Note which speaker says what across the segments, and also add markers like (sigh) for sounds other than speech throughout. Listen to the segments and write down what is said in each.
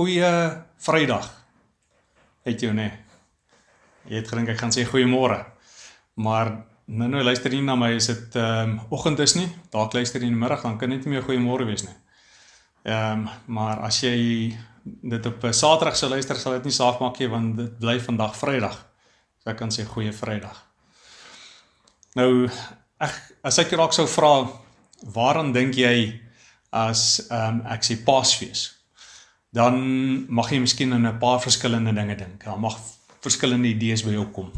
Speaker 1: Goeie Vrydag. Het jou nê. Jy het gedink ek gaan sê goeiemôre. Maar nou nou luister nie na my as dit ehm um, oggend is nie. Dalk luister jy in die middag dan kan dit nie meer goeiemôre wees nie. Ehm um, maar as jy dit op 'n Saterdag sou luister sal dit nie saak maak nie want dit bly vandag Vrydag. So ek kan sê goeie Vrydag. Nou ek as ek raak sou vra waaraan dink jy as ehm um, ek sê Paasfees? Dan mag jy miskien aan 'n paar verskillende dinge dink. Daar mag verskillende idees by jou kom.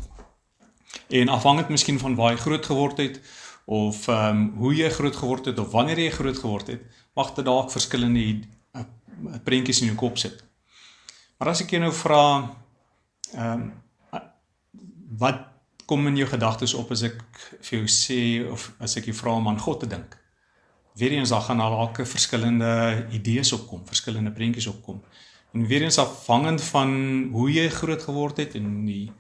Speaker 1: En afhangend miskien van waar jy groot geword het of ehm um, hoe jy groot geword het of wanneer jy groot geword het, mag dit dalk verskillende uh, prentjies in jou kop sit. Maar as ek jou nou vra ehm um, wat kom in jou gedagtes op as ek vir jou sê of as ek jou vra om aan God te dink? Weer eens daar gaan dalk verskillende idees opkom, verskillende prentjies opkom. En weer eens afhangend van hoe jy groot geword het en die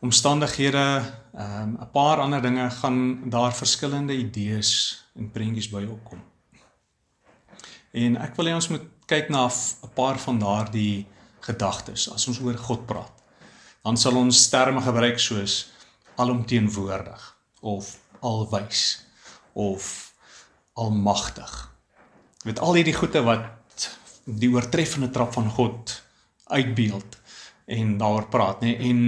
Speaker 1: omstandighede, ehm um, 'n paar ander dinge gaan daar verskillende idees en prentjies by opkom. En ek wil hê ons moet kyk na 'n paar van daardie gedagtes as ons oor God praat. Dan sal ons terme gebruik soos alomteenwoordig of alwys of almagtig. Jy weet al hierdie goeie wat die oortreffende trap van God uitbeeld en daaroor praat, nê? En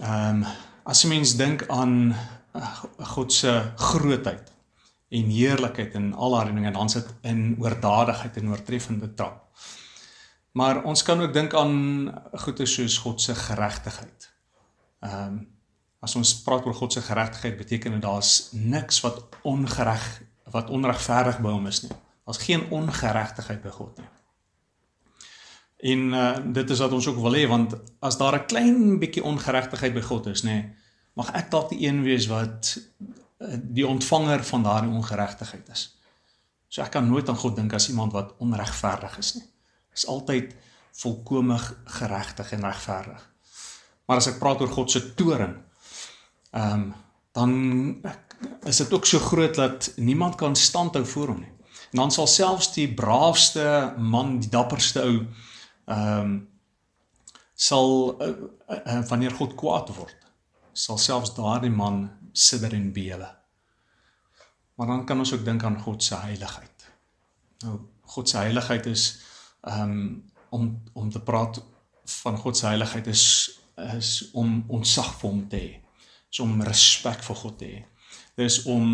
Speaker 1: ehm um, as 'n mens dink aan uh, God se grootheid en heerlikheid en al daardie dinge, dan sit in oordadigheid en oortreffende trap. Maar ons kan ook dink aan goeie soos God se geregtigheid. Ehm um, as ons praat oor God se geregtigheid, beteken dit daar's niks wat ongereg wat onregverdig by hom is nie. Daar's geen ongeregtigheid by God nie. En uh, dit is wat ons ook wil hê want as daar 'n klein bietjie ongeregtigheid by God is, nê, mag ek dalk die een wees wat uh, die ontvanger van daardie ongeregtigheid is. So ek kan nooit aan God dink as iemand wat onregverdig is nie. Is altyd volkome geregtig en regverdig. Maar as ek praat oor God se toorn, ehm um, dan is dit ook so groot dat niemand kan standhou voor hom nie. En dan sal selfs die braafste man, die dapperste ou ehm um, sal uh, uh, wanneer God kwaad word, sal selfs daardie man sidder en bewe. Maar dan kan ons ook dink aan God se heiligheid. Nou God se heiligheid is ehm um, om om te praat van God se heiligheid is is om ontsag vir hom te hê. Is om respek vir God te hê dis om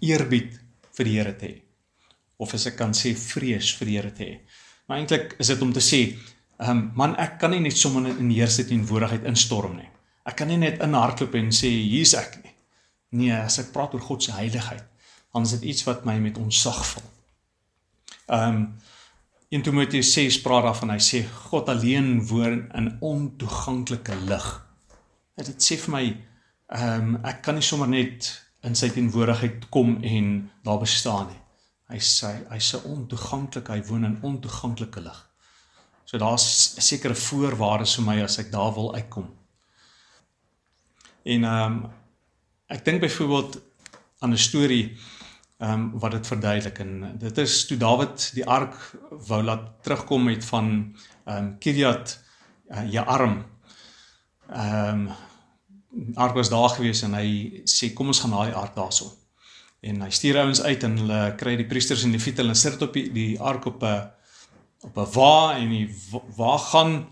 Speaker 1: eerbied vir die Here te hê. Of as ek kan sê vrees vir die Here te hê. Maar eintlik is dit om te sê, ehm um, man, ek kan nie net sommer in die Here se teenwoordigheid instorm nie. Ek kan nie net inhardloop en sê hier's ek nie. Nee, as ek praat oor God se heiligheid, dan is dit iets wat my met onsag vul. Ehm um, in Timoteus 6 praat daarvan hy sê God alleen woon in ontoeganklike lig. Dit sê vir my ehm um, ek kan nie sommer net in sy teenwoordigheid kom en daar bestaan nie. Hy sê hy se ontoeganklik, hy woon in ontoeganklike lig. So daar's 'n sekere voorwaardes vir my as ek daar wil uitkom. En ehm um, ek dink byvoorbeeld aan 'n storie ehm um, wat dit verduidelik en dit is toe Dawid die ark wou laat terugkom met van ehm um, Kiriat uh, Jearim. Ehm um, ark was daar gewees en hy sê kom ons gaan die ark daarso. En hy stuur ouens uit en hulle kry die priesters en die leviete hulle sit op die, die ark op 'n op 'n wa en die wa gaan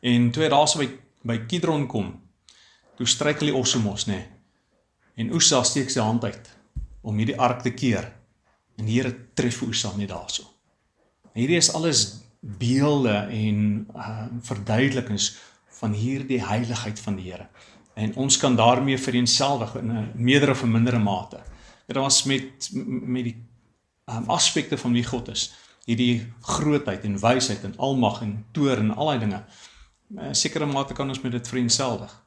Speaker 1: en toe hy daarso by by Kidron kom. Toe struikel die osse mos nê. Nee. En Usa steek sy hand uit om hierdie ark te keer. En die Here tref Usa net daarso. Hierdie is alles beelde en uh, verduidelikings van hierdie heiligheid van die Here en ons kan daarmee vereenselwig in 'n meerdere of mindere mate. Dit was met met die um, aspekte van wie God is, hierdie grootheid en wysheid en almag en toorn en al daai dinge. In sekere mate kan ons met dit vereenselwig.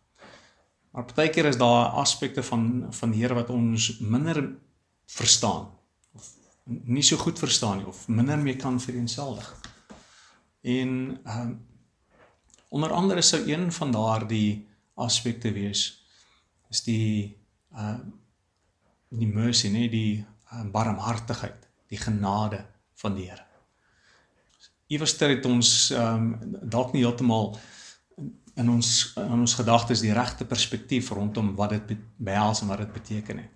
Speaker 1: Maar partykeer is daar aspekte van van die Here wat ons minder verstaan of nie so goed verstaan nie of minder mee kan vereenselwig. En um, onder andere sou een van daardie aspekte wees is die uh die mercy, nee, die uh, barmhartigheid, die genade van die Here. iewers het ons ehm um, dalk nie heeltemal in ons in ons gedagtes die regte perspektief rondom wat dit behels en wat dit beteken het.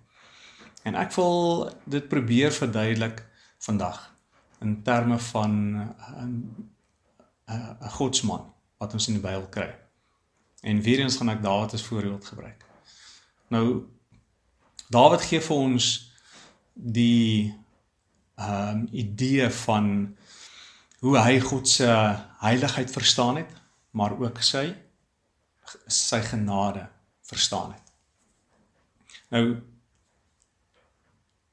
Speaker 1: En ek wil dit probeer verduidelik vandag in terme van 'n 'n godsman wat ons in die Bybel kry. En weer eens gaan ek Dawid as voorbeeld gebruik. Nou Dawid gee vir ons die ehm um, idee van hoe hy God se heiligheid verstaan het, maar ook sy sy genade verstaan het. Nou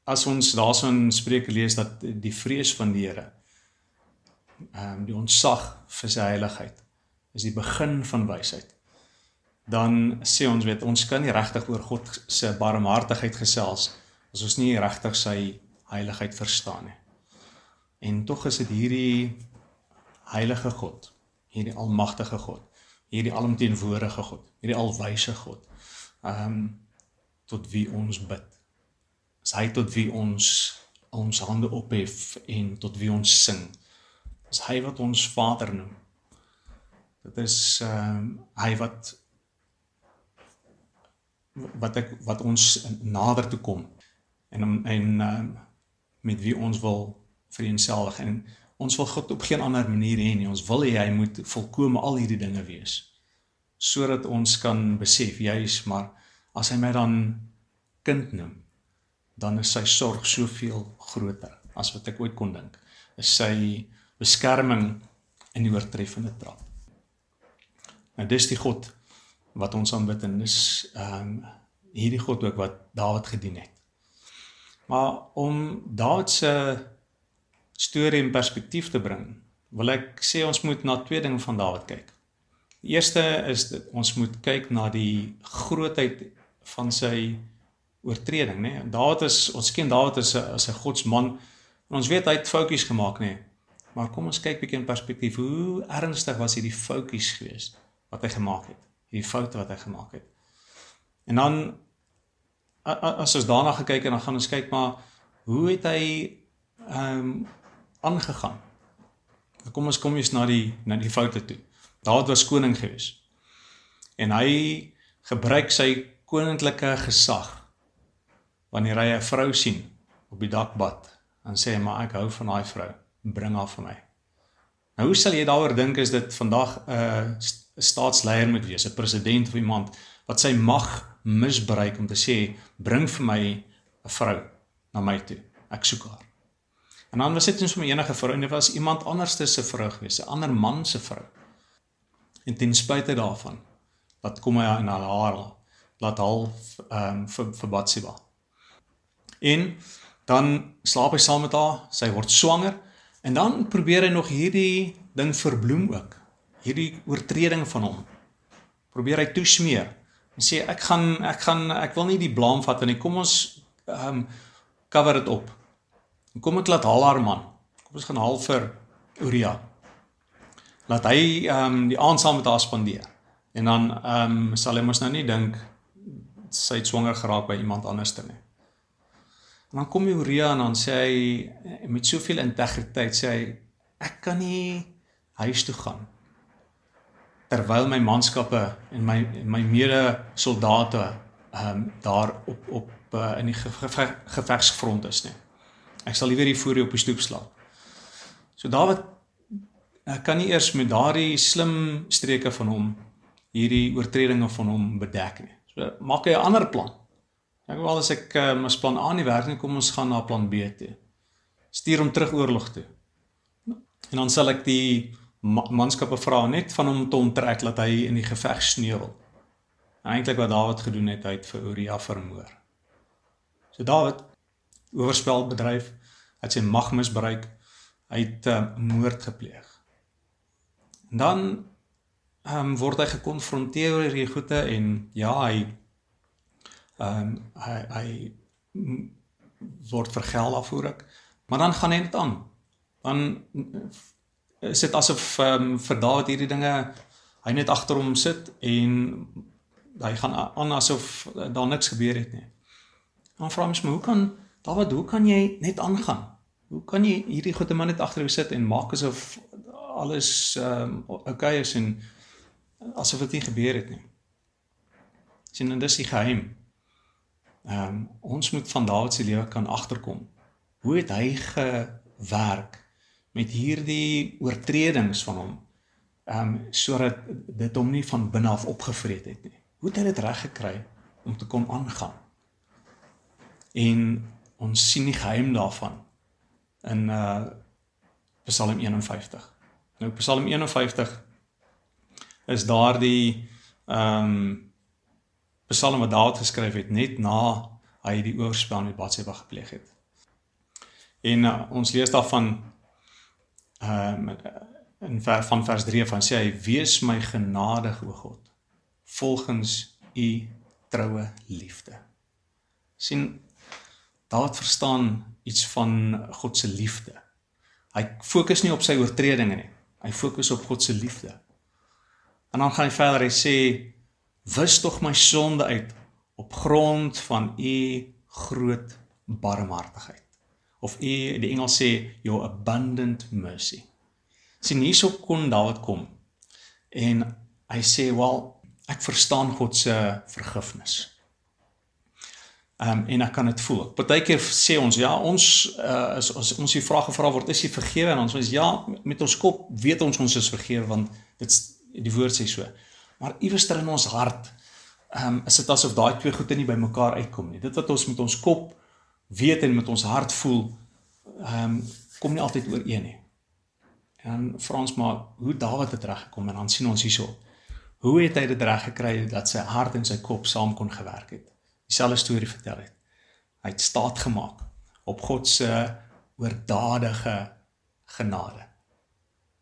Speaker 1: as ons daarson Spreuke lees dat die vrees van die Here ehm um, die ontzag vir sy heiligheid is die begin van wysheid. Dan sê ons weet ons kan nie regtig oor God se barmhartigheid gesels as ons nie regtig sy heiligheid verstaan nie. En tog is dit hierdie heilige God, hierdie almagtige God, hierdie alomteenwoordige God, hierdie alwyse God. Ehm um, tot wie ons bid is hy tot wie ons ons hande ophef en tot wie ons sing. Is hy wat ons Vader noem. Dit is ehm uh, hy wat wat ek wat ons nader toe kom en en uh, met wie ons wil vereenselwig en ons wil God op geen ander manier hê nie. Ons wil hê hy moet volkome al hierdie dinge wees sodat ons kan besef juis maar as hy my dan kind noem dan is sy sorg soveel groter as wat ek ooit kon dink. Is sy beskerming in die oortreffende trap. Nou dis die God wat ons aanbid en dis ehm um, hierdie God ook wat Dawid gedien het. Maar om Dawid se storie in perspektief te bring, wil ek sê ons moet na twee dinge van Dawid kyk. Die eerste is dat ons moet kyk na die grootheid van sy oortreding, nê. Nee. Dawid is ons ken Dawid as 'n as 'n godsman. En ons weet hy het foutjies gemaak, nê. Nee. Maar kom ons kyk bietjie in perspektief. Hoe ernstig was hierdie foutjies geweest wat hy gemaak het? Hierdie foute wat hy gemaak het. En dan as ons daarna gekyk en dan gaan ons kyk maar hoe het hy ehm um, aangegaan? Kom ons kom eens na die na die foute toe. Dawid was koning geweest. En hy gebruik sy koninklike gesag wanneer hy 'n vrou sien op die dakbad en sê maar ek hou van daai vrou, bring haar vir my. Nou hoe sal jy daaroor dink as dit vandag 'n uh, staatsleier moet wees, 'n president of iemand wat sy mag misbruik om te sê bring vir my 'n vrou na my toe. Ek soek haar. En dan was dit nie sommer enige vrou nie, dit was iemand anderste se vrou gewees, 'n ander man se vrou. En ten spyte daarvan, wat kom hy in haar laat half ehm um, vir vir Batsiba. En dan slaap hy saam met haar, sy word swanger en dan probeer hy nog hierdie ding verbloem ook. Hierdie oortreding van hom. Probeer hy toesmeer en sê ek gaan ek gaan ek wil nie die blame vat nie. Kom ons ehm um, cover dit op. En kom ek laat haal haar man. Kom ons gaan haal vir Uria. Laat hy ehm um, die aand saam met haar spandeer. En dan ehm um, sal hy mos nou nie dink sy het swanger geraak by iemand anderste nie. En dan kom Uria en dan sê hy met soveel integriteit sê hy ek kan nie huis toe gaan terwyl my manskappe en my my mede soldate ehm um, daar op op uh, in die gevegsfront is nie. Ek sal liewer hier voor jou op die stoep slaap. So Dawid kan nie eers met daardie slim streke van hom hierdie oortredinge van hom bedek nie. So maak hy 'n ander plan. Ek wou al as ek um, as plan A nie werk nie, kom ons gaan na plan B toe. Stuur hom terug oorlog toe. En dan sal ek die manskappe vra net van hom te onttrek dat hy in die geveg sneuwel. Eintlik wat Dawid gedoen het, hy het vir Uria vermoor. So Dawid oorspel bedryf, het sy mag misbruik, hy het uh, moord gepleeg. En dan ehm um, word hy gekonfronteer oor hierdie goeie en ja, hy ehm um, hy hy word vergeld daarvoor ek. Maar dan gaan hy dit aan. Dan is dit asof ehm um, vir Dawid hierdie dinge hy net agter hom sit en hy gaan aan asof daar niks gebeur het nie. Dan vra mens my, hoe kan Dawid, hoe kan jy net aangaan? Hoe kan jy hierdie goeie man net agter jou sit en maak asof alles ehm um, okay is en asof dit nie gebeur het nie. Sien en dis die geheim. Ehm um, ons moet van Dawid se lewe kan agterkom. Hoe het hy gewerk met hierdie oortredings van hom? Ehm um, sodat dit hom nie van binne af opgevreet het nie. Hoe het hy dit reg gekry om te kon aangaan? En ons sien die geheim daarvan in uh Psalm 51. Nou Psalm 51 is daardie ehm um, Psalm wat Dawid geskryf het net na hy die oorspel met Batseba gepleeg het. En uh, ons lees daarvan ehm um, in vers van vers 3 van sê hy wees my genadig o God volgens u troue liefde. sien Dawid verstaan iets van God se liefde. Hy fokus nie op sy oortredinge nie. Hy fokus op God se liefde. En dan gaan hy verder hy sê wis tog my sonde uit op grond van u groot barmhartigheid of u die Engels sê your abundant mercy sien hierso kon Dawid kom en hy sê wel ek verstaan God se vergifnis Um, en ek kan dit voel. Partykeer sê ons ja, ons uh, is as ons die vraag gevra word, is jy vergewe? En ons sê ja, met ons kop weet ons ons is vergewe want dit die woord sê so. Maar iewers ter in ons hart, ehm um, is dit asof daai twee goede nie bymekaar uitkom nie. Dit wat ons met ons kop weet en met ons hart voel, ehm um, kom nie altyd ooreen nie. En vra ons maar hoe Dawid het reg gekom en dan sien ons hierso. Hoe het hy dit reg gekry dat sy hart en sy kop saam kon gewerk het? Dieselfde storie vertel het. Hy het staat gemaak op God se oordadige genade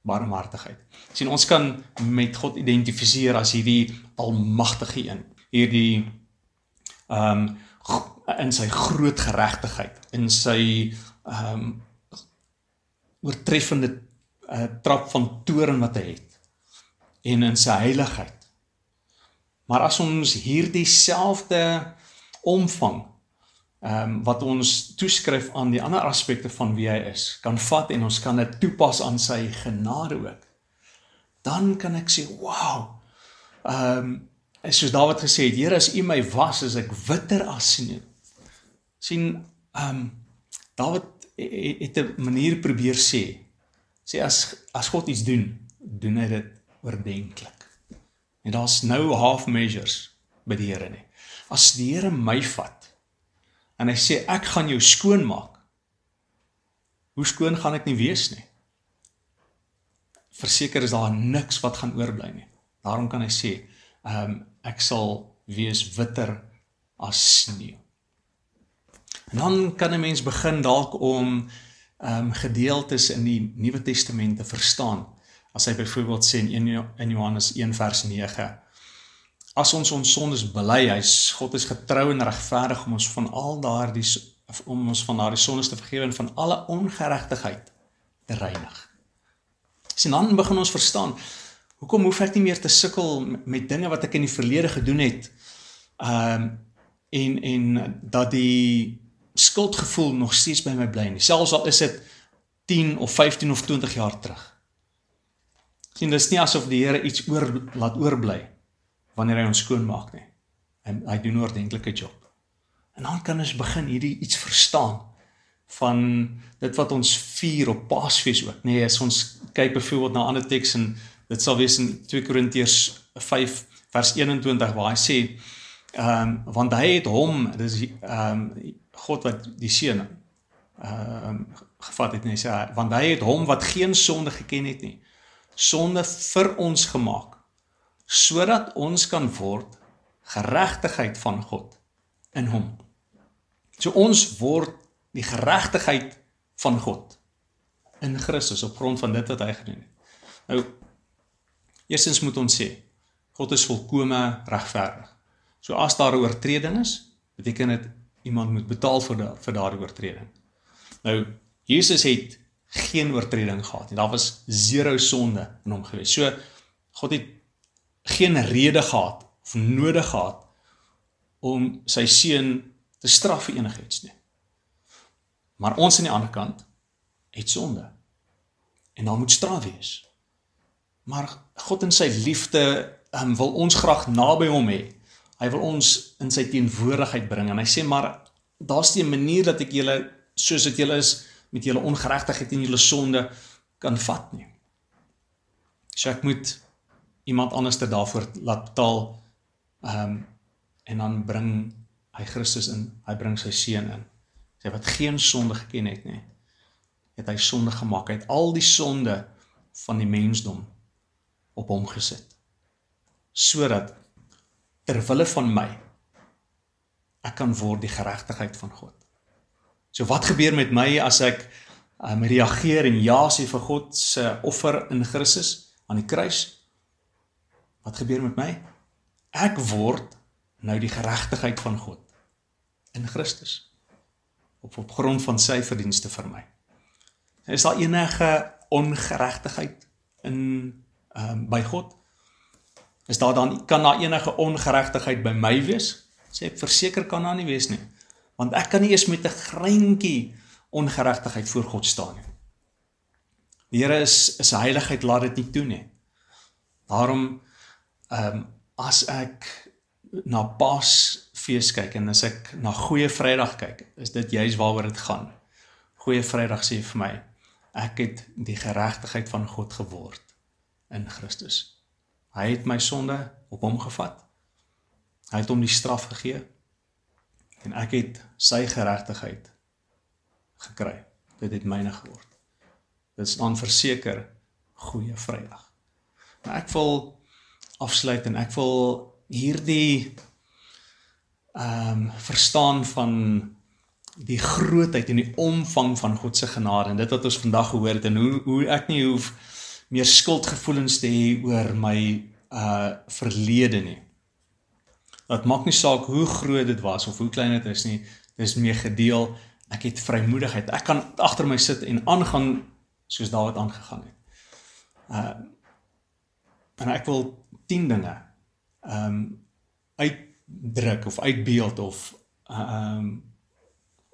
Speaker 1: barmhartigheid. sien ons kan met God identifiseer as hierdie almagtige een, hierdie ehm um, in sy groot geregtigheid, in sy ehm um, oortreffende uh, trap van toorn wat hy het en in sy heiligheid. Maar as ons hierdie selfde omvang ehm um, wat ons toeskryf aan die ander aspekte van wie hy is, kan vat en ons kan dit toepas aan sy genade ook. Dan kan ek sê, "Wow." Ehm um, soos Dawid gesê het, "Here, as U my was, is ek witter as sneeu." Sien ehm um, Dawid het 'n manier probeer sê. Sê as as God iets doen, doen hy dit oordentlik. En daar's nou half measures by die Here nie. As die Here my vat en hy sê ek gaan jou skoon maak. Hoe skoon gaan ek nie wees nie? Verseker is daar niks wat gaan oorbly nie. Daarom kan hy sê, ehm um, ek sal wees witter as sneeu. En dan kan 'n mens begin dalk om ehm um, gedeeltes in die Nuwe Testament te verstaan. As hy byvoorbeeld sê in Johannes 1 vers 9 as ons ons sondes bely, hy's God is getrou en regverdig om ons van al daardie om ons van daardie sondes te vergewe en van alle ongeregtigheid te reinig. Sien dan begin ons verstaan hoekom hoef ek nie meer te sukkel met dinge wat ek in die verlede gedoen het. Ehm um, en en dat die skuldgevoel nog steeds by my bly nie. Selfs al is dit 10 of 15 of 20 jaar terug. Sien, dis nie asof die Here iets oor laat oorbly wanneer hy ons skoon maak nie. En hy doen 'n ordentlike job. En dan kan ons begin hierdie iets verstaan van dit wat ons vier op Paasfees ook. Nee, as ons kyk byvoorbeeld na ander teks en dit sal wees in 2 Korintiërs 5 vers 21 waar hy sê ehm um, want hy het hom dis ehm um, God wat die seun ehm um, gevat het en hy sê want hy het hom wat geen sonde geken het nie sonde vir ons gemaak sodat ons kan word geregtigheid van God in hom. So ons word die geregtigheid van God in Christus op grond van dit wat hy gedoen het. Nou eerstens moet ons sê God is volkome regverdig. So as daar 'n oortreding is, beteken dit iemand moet betaal vir da vir daardie oortreding. Nou Jesus het geen oortreding gehad nie. Daar was 0 sonde in hom gewees. So God het geen rede gehad of nodig gehad om sy seun te straf vir enigiets nie. Maar ons aan die ander kant het sonde. En daar moet straf wees. Maar God in sy liefde um, wil ons graag naby hom hê. Hy wil ons in sy teenwoordigheid bring en hy sê maar daar's 'n manier dat ek julle soos dit julle is met julle ongeregtigheid en julle sonde kan vat nie. So ek moet iemand anders te daarvoor laat betaal ehm um, en dan bring hy Christus in, hy bring sy seun in. Sy wat geen sonde geken het nie, het hy sonde gemaak. Hy het al die sonde van die mensdom op hom gesit. Sodat ter wille van my ek kan word die geregtigheid van God. So wat gebeur met my as ek um, reageer en ja sê vir God se offer in Christus aan die kruis? Wat gebeur met my? Ek word nou die geregtigheid van God in Christus op op grond van sy verdienste vir my. Is daar enige ongeregtigheid in ehm um, by God? Is daar dan kan daar enige ongeregtigheid by my wees? Sê ek verseker kan daar nie wees nie. Want ek kan nie eens met 'n greintjie ongeregtigheid voor God staan nie. Die Here is is heiligheid laat dit nie toe nie. Daarom ehm um, as ek na Paasfees kyk en as ek na Goeie Vrydag kyk, is dit juis waaroor dit gaan. Goeie Vrydag sê vir my, ek het die geregtigheid van God geword in Christus. Hy het my sonde op hom gevat. Hy het hom die straf gegee en ek het sy geregtigheid gekry. Dit het myne geword. Dit staan verseker goeie Vrydag. Maar ek wil afsluit en ek wil hierdie ehm um, verstaan van die grootheid en die omvang van God se genade en dit wat ons vandag gehoor het en hoe hoe ek nie hoef meer skuldgevoelens te hê oor my uh verlede nie. Dit maak nie saak hoe groot dit was of hoe klein dit is nie. Dis mee gedeel. Ek het vrymoedigheid. Ek kan agter my sit en aangaan soos Dawid aangegaan het. Uh en ek wil 10 dinge ehm um, uitdruk of uitbeeld of ehm um,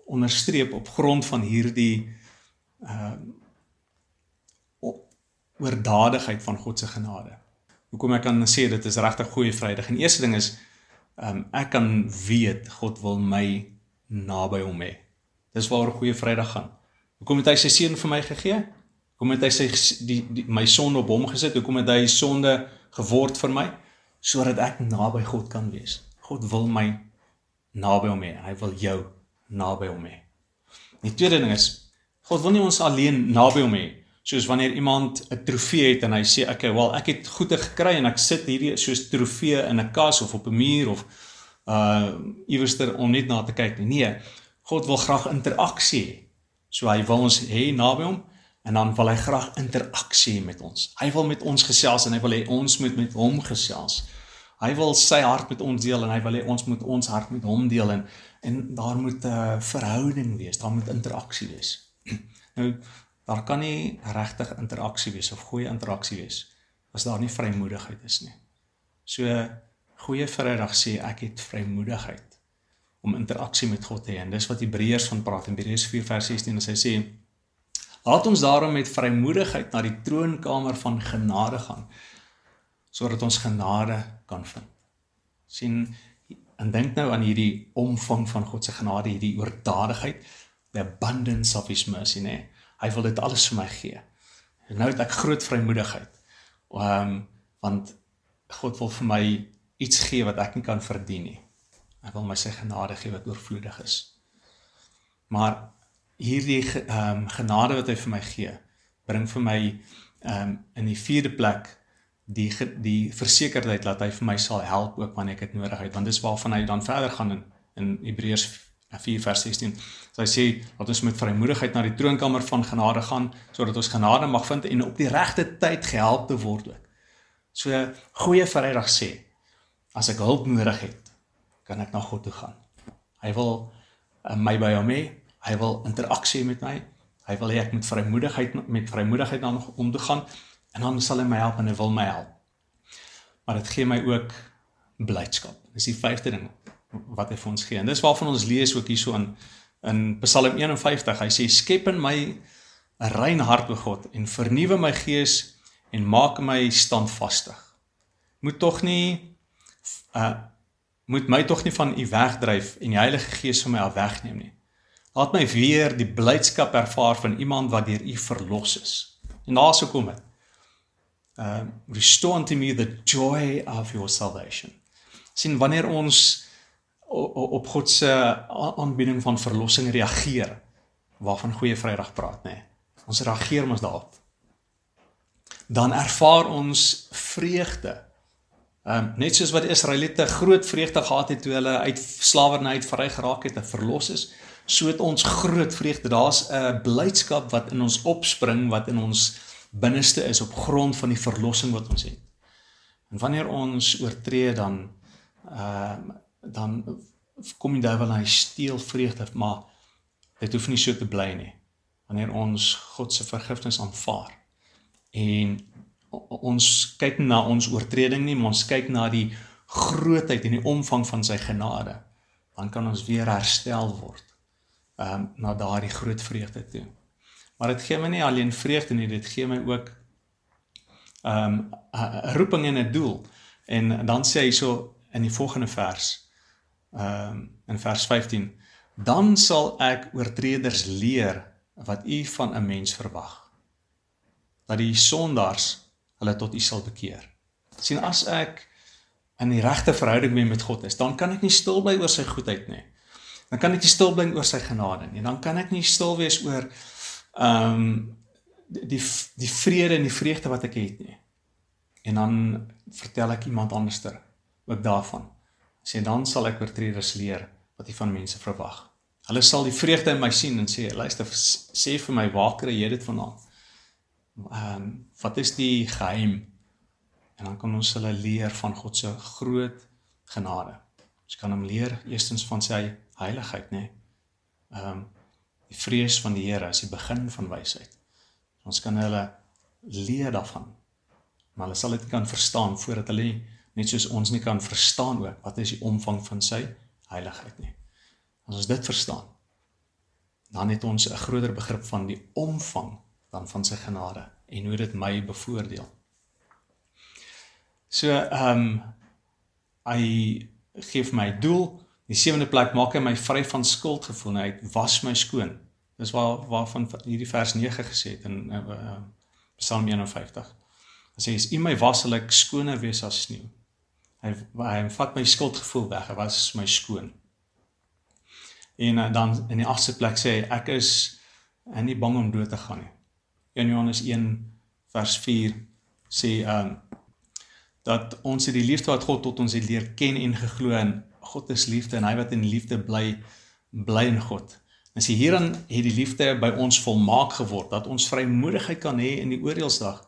Speaker 1: onderstreep op grond van hierdie ehm um, oordadigheid van God se genade. Hoekom ek kan sê dit is regtig goeie Vrydag. En eerste ding is ehm um, ek kan weet God wil my naby hom hê. Dis waaroor goeie Vrydag gaan. Hoekom het hy sy seun vir my gegee? Hoekom het hy sy die, die my sonde op hom gesit? Hoekom het hy sonde geword vir my sodat ek naby God kan wees? God wil my naby hom hê. Hy wil jou naby hom hê. Die tweede ding is God wil nie ons alleen naby hom hê soos wanneer iemand 'n trofee het en hy sê okay, wel ek het goeie gekry en ek sit hierdie soos trofee in 'n kas of op 'n muur of uh iewerster om net na te kyk nie. Nee, God wil graag interaksie hê. So hy wil ons hê naby hom en dan wil hy graag interaksie met ons. Hy wil met ons gesels en hy wil hê ons moet met hom gesels. Hy wil sy hart met ons deel en hy wil hê ons moet ons hart met hom deel en en daar moet 'n uh, verhouding wees, daar moet interaksie wees. (clears throat) nou daar kan nie regtig interaksie wees of goeie interaksie wees as daar nie vrymoedigheid is nie. So goeie Vrydag sê ek het vrymoedigheid om interaksie met God te hê en dis wat Hebreërs van praat in Hebreërs 4 vers 16 en hy sê laat ons daarom met vrymoedigheid na die troonkamer van genade gaan sodat ons genade kan vind. sien en dink nou aan hierdie omvang van God se genade, hierdie oordadigheid, the abundance of his mercy, nee. Hy wil dit alles vir my gee. En nou het ek groot vrymoedigheid. Ehm um, want God wil vir my iets gee wat ek nie kan verdien nie. Hy wil my sy genade gee wat oorvloedig is. Maar hierdie ehm um, genade wat hy vir my gee, bring vir my ehm um, in die vierde plek die die versekerdheid dat hy vir my sal help ook wanneer ek dit nodig het want dis waarvan hy dan verder gaan in in Hebreërs 4 vers 16. So hy sê dat ons met vrymoedigheid na die troonkamer van genade gaan sodat ons genade mag vind en op die regte tyd gehelp te word ook. So goeie Vrydag sê as ek hulp nodig het, kan ek na God toe gaan. Hy wil uh, my by hom hê. Hy wil interaksie met my. Hy wil hê ek moet vrymoedigheid met vrymoedigheid dan om te gaan en dan sal hy my help en hy wil my help. Maar dit gee my ook blydskap. Dis die vyfde ding wat hy vir ons gee. En dis waarvan ons lees ook hierso in in Psalm 51. Hy sê skep in my 'n rein hart o God en vernuwe my gees en maak my standvastig. Moet tog nie uh moet my tog nie van u wegdryf en die Heilige Gees van my af wegneem nie. Laat my weer die blydskap ervaar van iemand wat deur u verlos is. En daar sou kom dit. Um restore unto me the joy of your salvation. sien wanneer ons op God se aanbieding van verlossing reageer waarvan goeie Vrydag praat nê. Nee. Ons reageer mos daarop. Dan ervaar ons vreugde Ehm um, net soos wat die Israeliete groot vreugde gehad het toe hulle uit slawerny vry geraak het en verlos is, so het ons groot vreugde. Daar's 'n blydskap wat in ons opspring wat in ons binneste is op grond van die verlossing wat ons het. En wanneer ons oortree dan ehm uh, dan kom die duiwel en hy steel vreugde, maar dit hoef nie so te bly nie. Wanneer ons God se vergifnis aanvaar en ons kyk na ons oortreding nie, maar ons kyk na die grootheid en die omvang van sy genade. Dan kan ons weer herstel word. Ehm um, na daardie groot vreugde toe. Maar dit gee my nie alleen vreugde nie, dit gee my ook ehm um, roeping en 'n doel. En dan sê hy so in die volgende vers ehm um, in vers 15 dan sal ek oortreders leer wat u van 'n mens verwag dat die sondaars hulle tot U sal bekeer. sien as ek in die regte verhouding mee met God is, dan kan ek nie stil bly oor sy goedheid nie. Dan kan ek nie stil bly oor sy genade nie. Dan kan ek nie stil wees oor ehm um, die die vrede en die vreugde wat ek het nie. En dan vertel ek iemand anderster ook daarvan. Sê dan sal ek oortreders leer wat jy van mense verwag. Hulle sal die vreugde in my sien en sê luister sê vir my waar kry jy dit vandaan? ehm um, wat is die geheim? En dan kan ons hulle leer van God se groot genade. Ons kan hom leer eerstens van sy heiligheid, nê. Nee. Ehm um, die vrees van die Here is die begin van wysheid. Ons kan hulle leer daarvan. Maar hulle sal dit kan verstaan voordat hulle net soos ons nie kan verstaan ook wat is die omvang van sy heiligheid nie. As ons dit verstaan, dan het ons 'n groter begrip van die omvang dan van sy genade en hoe dit my bevoordeel. So ehm um, hy gee my doel. Die sewende plek maak hy my vry van skuldgevoel. Hy was my skoon. Dis waar waarvan hierdie vers 9 gesê het in uh, Psalm 51. Hy sê as U my was, sal ek skoner wees as sneeu. Hy hy vat my skuldgevoel weg. Hy was my skoon. En uh, dan in die agste plek sê hy ek is en nie bang om dood te gaan nie. 1 Johannes 1 vers 4 sê um, dat ons die liefde wat God tot ons het leer ken en geglo en God is liefde en hy wat in liefde bly bly in God. En sê hierin het die liefde by ons volmaak geword dat ons vrymoedigheid kan hê in die oordeelsdag.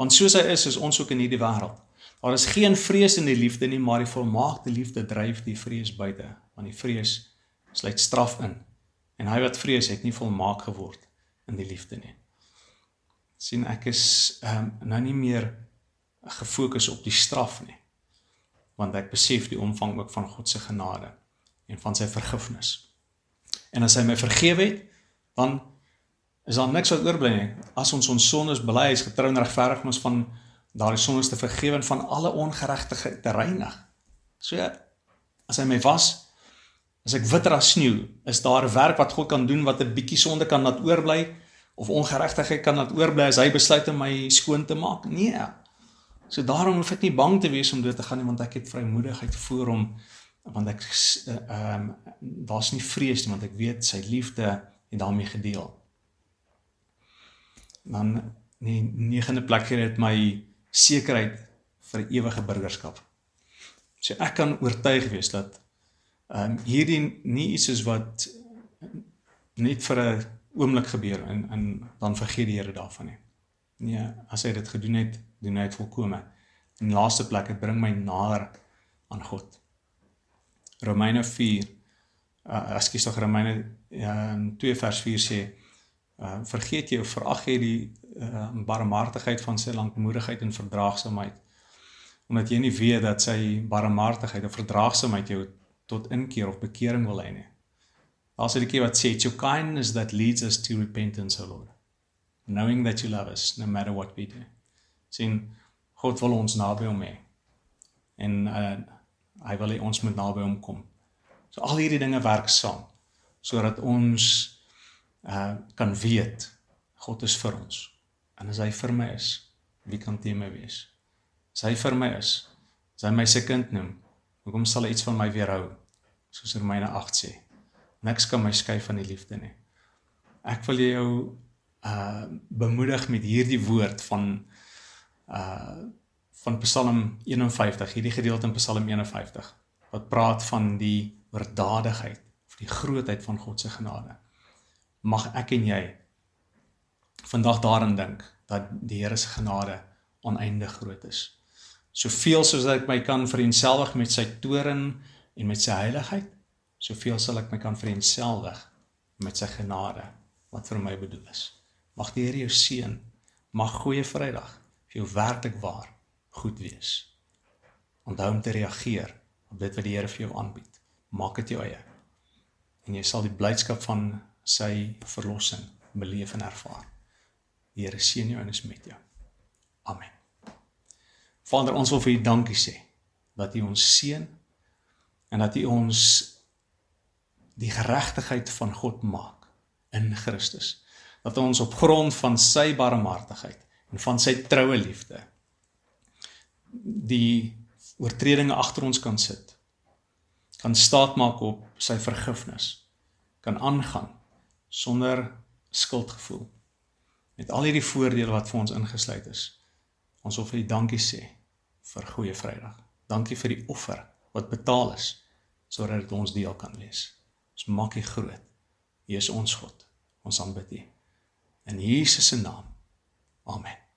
Speaker 1: Want soos hy is, is ons ook in hierdie wêreld. Daar is geen vrees in die liefde nie, maar die volmaakte liefde dryf die vrees buite, want die vrees sluit straf in. En hy wat vrees het nie volmaak geword in die liefde nie sien ek is ehm um, nou nie meer gefokus op die straf nie want ek besef die omvang ook van God se genade en van sy vergifnis. En as hy my vergewe het, dan is daar niks wat oorbly nie. As ons ons sondes bely, is getrou en regverdig ons van daardie sondes te vergewe en van alle ongeregtigheid te reinig. So as hy my was, as ek witter as sneeu, is daar werk wat God kan doen wat 'n bietjie sonde kan laat oorbly of ongeregtigheid kan laat oorbly as hy besluit om my skoon te maak. Nee. So daarom hoef ek nie bang te wees om dood te gaan nie want ek het vrymoedigheid voor hom want ek eh, ehm uh, um, daar's nie vrees nie want ek weet sy liefde het daarmee gedeel. Dan die negende plek hier het my sekerheid vir ewige burgerskap. So ek kan oortuig wees dat ehm um, hierdie nie iets is wat net vir 'n oomblik gebeur en en dan vergeet die Here daarvan nie. Nee, as hy dit gedoen het, doen hy dit volkome. Die laaste plek, dit bring my nader aan God. Romeine 4 uh ekskuus tog Romeine um, 2 vers 4 sê uh vergeet jy of verag jy die uh barmhartigheid van sy lankmoedigheid en verdraagsaamheid omdat jy nie weet dat sy barmhartigheid of verdraagsaamheid jou tot inkeer of bekering wil hê nie. Daar's 'n liedjie wat sê it's your kindness that leads us to repentance, O Lord. Knowing that you love us no matter what we do. sien God wil ons naby hom hê. En uh hy wil hê ons moet naby hom kom. So al hierdie dinge werk saam sodat ons uh kan weet God is vir ons. En as hy vir my is, wie kan teen my wees? As hy vir my is, as hy my se kind noem, hoekom sal hy iets van my weerhou? Soos Romeine 8 sê. Niks kan my skei van die liefde nie. Ek wil jou uh bemoedig met hierdie woord van uh van Psalm 51, hierdie gedeelte in Psalm 51 wat praat van die oordadigheid of die grootheid van God se genade. Mag ek en jy vandag daarin dink dat die Here se genade oneindig groot is. Soveel soos ek my kan vereensgewig met sy toren en met sy heiligheid, soveel sal ek my kan vereensgewig met sy genade wat vir my bedoel is. Mag die Here jou seën. Mag goeie Vrydag vir jou werklik waar goed wees. Onthou om te reageer op dit wat die Here vir jou aanbied. Maak dit jou eie. En jy sal die blydskap van sy verlossing beleef en ervaar. Die Here seën jou en is met jou. Amen. Vader, ons wil vir U dankie sê dat U ons seën en dat U ons die geregtigheid van God maak in Christus. Dat ons op grond van sy barmhartigheid en van sy troue liefde die oortredinge agter ons kan sit. Kan staatmaak op sy vergifnis. Kan aangaan sonder skuldgevoel. Met al hierdie voordele wat vir ons ingesluit is. Ons wil vir U dankie sê vir goeie Vrydag. Dankie vir die offer wat betaal is sodat dit ons deel kan wees. Ons maak U groot. U is ons God. Ons aanbid U. In Jesus se naam. Amen.